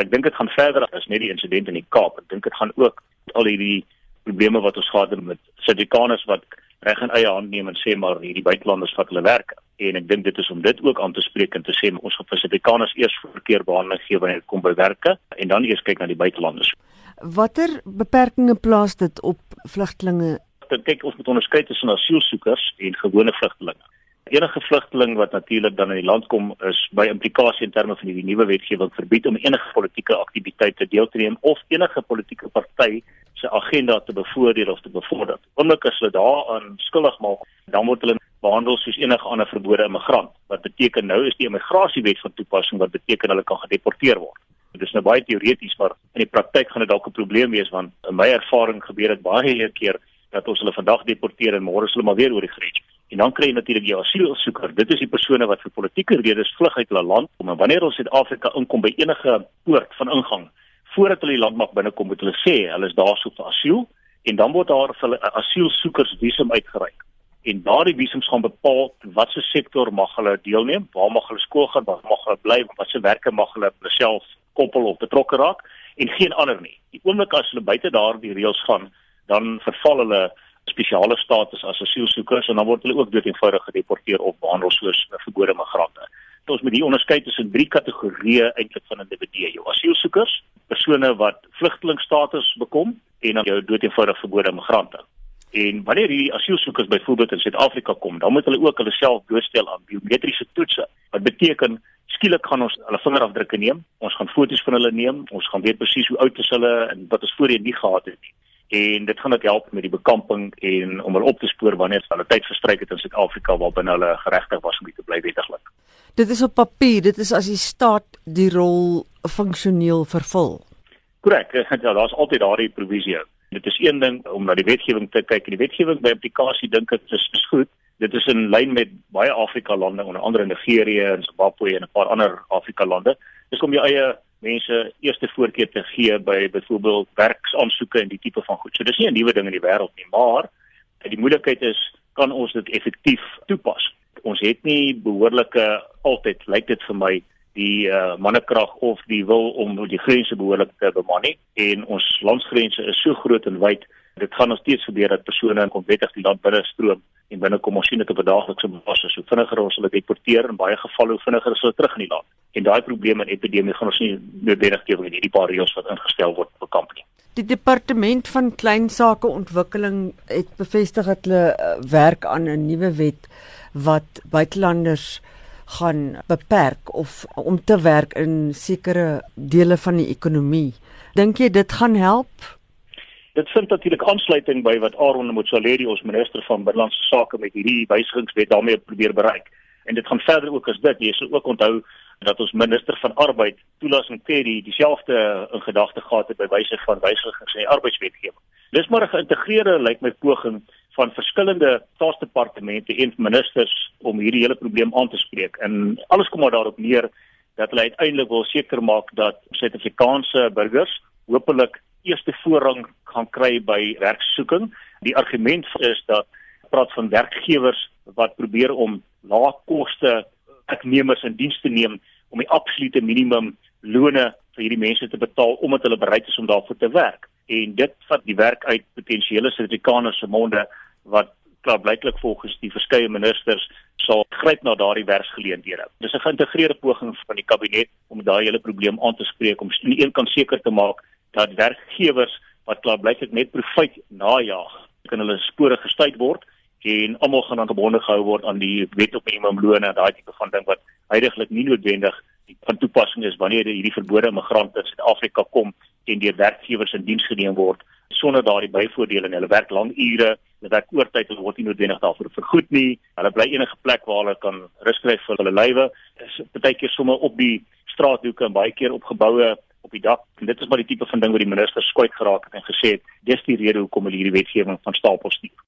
Ek dink dit gaan verder as net die insident in die Kaap. Ek dink dit gaan ook al hierdie probleme wat ons gehad het met Suid-Afrikaners wat reg in eie hand neem en sê maar hierdie buitelanders vat hulle werk. En ek dink dit is om dit ook aan te spreek en te sê ons gaan vir Suid-Afrikaners eers voorkeur behandeling gee wanneer dit kom by werke en dan eers kyk na die buitelanders. Watter beperkings plaas dit op vlugtelinge? Kyk ons moet onderskei tussen asielsoekers en gewone vlugtelinge. Enige vlugteling wat natuurlik dan in die land kom is by implikasie in terme van die nuwe wetgewing verbied om enige politieke aktiwiteite deel te neem of enige politieke party se agenda te bevoordeel of te bevorder. Omdat as hulle daaraan skuldig maak, dan word hulle behandel soos enige ander verbode immigrant. Wat beteken nou is die immigrasiewet van toepassing wat beteken hulle kan gedeporteer word. Dit is nou baie teoreties, maar in die praktyk gaan dit dalk 'n probleem wees want in my ervaring gebeur dit baie keer dat ons hulle vandag deporteer en môre hulle maar weer oor die grens. En dan kry jy natuurlik die asielsoeker. Dit is die persone wat vir politieke redes vlug uit hulle land om en wanneer ons Suid-Afrika inkom by enige poort van ingang voordat hulle die land mag binnekom moet hulle sê hulle is daar soop vir asiel en dan word daar vir hulle 'n asielsoekers visum uitgereik en daardie visums gaan bepaal watse sektor mag hulle deelneem, waar mag hulle skool gaan, waar mag hulle bly, watse werke mag hulle self koppel of betrokke raak en geen ander nie. Die oomblik as hulle buite daardie reëls gaan, dan verval hulle spesiale status as asielsoekers en dan word hulle ook doeteenvoudig gedeporteer of behandel soos verbode migrante. Ons moet hier onderskei tussen drie kategorieë eintlik van individue: jou asielsoekers, persone wat vlugtelingstatus bekom en dan jou doeteenvoudig verbode migrante. En wanneer hierdie asielsoekers byvoorbeeld in Suid-Afrika kom, dan moet hulle ook hulle self doorstel aan biometriese toetse. Wat beteken skielik gaan ons hulle vingerafdrukke neem, ons gaan foto's van hulle neem, ons gaan weet presies hoe oud is hulle en wat ons voorheen nie gehad het nie. En dit gaan dit help met die bekamping en om hulle op te spoor wanneer hulle tyd verstryk het in Suid-Afrika waarbinne hulle geregtig was om te bly wettiglik. Dit is op papier, dit is as die staat die rol funksioneel vervul. Korrek, ja, daar's altyd daardie provisie. Dit is een ding om na die wetgewing te kyk en die wetgewing by implikasie dink ek is, is goed. Dit is in lyn met baie Afrika lande onder andere Nigerië en Zimbabwe en 'n paar ander Afrika lande. Dis om jou eie mense eerste voorkeur te gee by byvoorbeeld werksaansoeke en die tipe van goed. So dis nie 'n nuwe ding in die wêreld nie, maar die moeilikheid is kan ons dit effektief toepas? Ons het nie behoorlike altyd lyk dit vir my die uh, mannekrag of die wil om die grense behoorlik te beman nie en ons landsgrense is so groot en wyd dit gaan nog steeds gebeur dat persone onwettig die land binne stroom en binne kom ons sien dit op 'n daaglikse basis hoe vinniger ons hulle deporteer in baie gevalle hoe vinniger hulle terug in die land en daai probleme en epidemie gaan ons nie noodwendig teen in hierdie paar reëls wat ingestel word bekamp nie Die departement van klein sake ontwikkeling het bevestig dat hulle uh, werk aan 'n nuwe wet wat buitelanders gaan beperk of om te werk in sekere dele van die ekonomie. Dink jy dit gaan help? Dit vind natuurlik aansluiting by wat Aaron Motsoaledi ons minister van binnelandse sake met hierdie wysigingswet daarmee probeer bereik. En dit gaan verder ook as dit. Jy sal ook onthou dat ons minister van arbeid toelassing Terry dieselfde in gedagte gehad het by wyse van wysigings in die arbeidswetgewing. Dis maar 'n geïntegreerde lyk like my poging van verskillende staatsdepartemente en ministers om hierdie hele probleem aan te spreek. En alles kom maar daarop neer dat hulle uiteindelik wil seker maak dat Suid-Afrikaanse burgers hopelik eerste voorrang gaan kry by werksoeking. Die argument is dat praat van werkgewers wat probeer om lae koste werknemers in diens te neem om die absolute minimum lone vir hierdie mense te betaal omdat hulle bereid is om daarvoor te werk en dit vat die werk uit potensiële Suid-Afrikaners se monde wat klaar blyklik volgens die verskeie ministers sal gryp na daardie werksgeleenthede. Dis 'n geïntegreerde poging van die kabinet om daai hele probleem aan te spreek om aan die een kant seker te maak dat werkgewers wat klaar blyklik net profit najag, kan hulle spore gestuit word en almal gaan dan gebonde gehou word aan die wet op minimumloon en daai tipe van ding wat heidaglik nie noodwendig van toepassing is wanneer hierdie verbode immigrante in Suid-Afrika kom en deur werkgewers in diens geneem word sonder daardie byvoordele en hulle werk lang ure, hulle werk oortyd en word nie noodwendig daarvoor vergoed nie. Hulle bly enige plek waar hulle kan rus kry vir hulle lywe. Is baie keer sommer op die straathoeke en baie keer op geboue op die dak. En dit is maar die tipe van ding wat die minister skwyt geraak het en gesê het dis die rede hoekom hulle hierdie wetgewing van stapel stuur.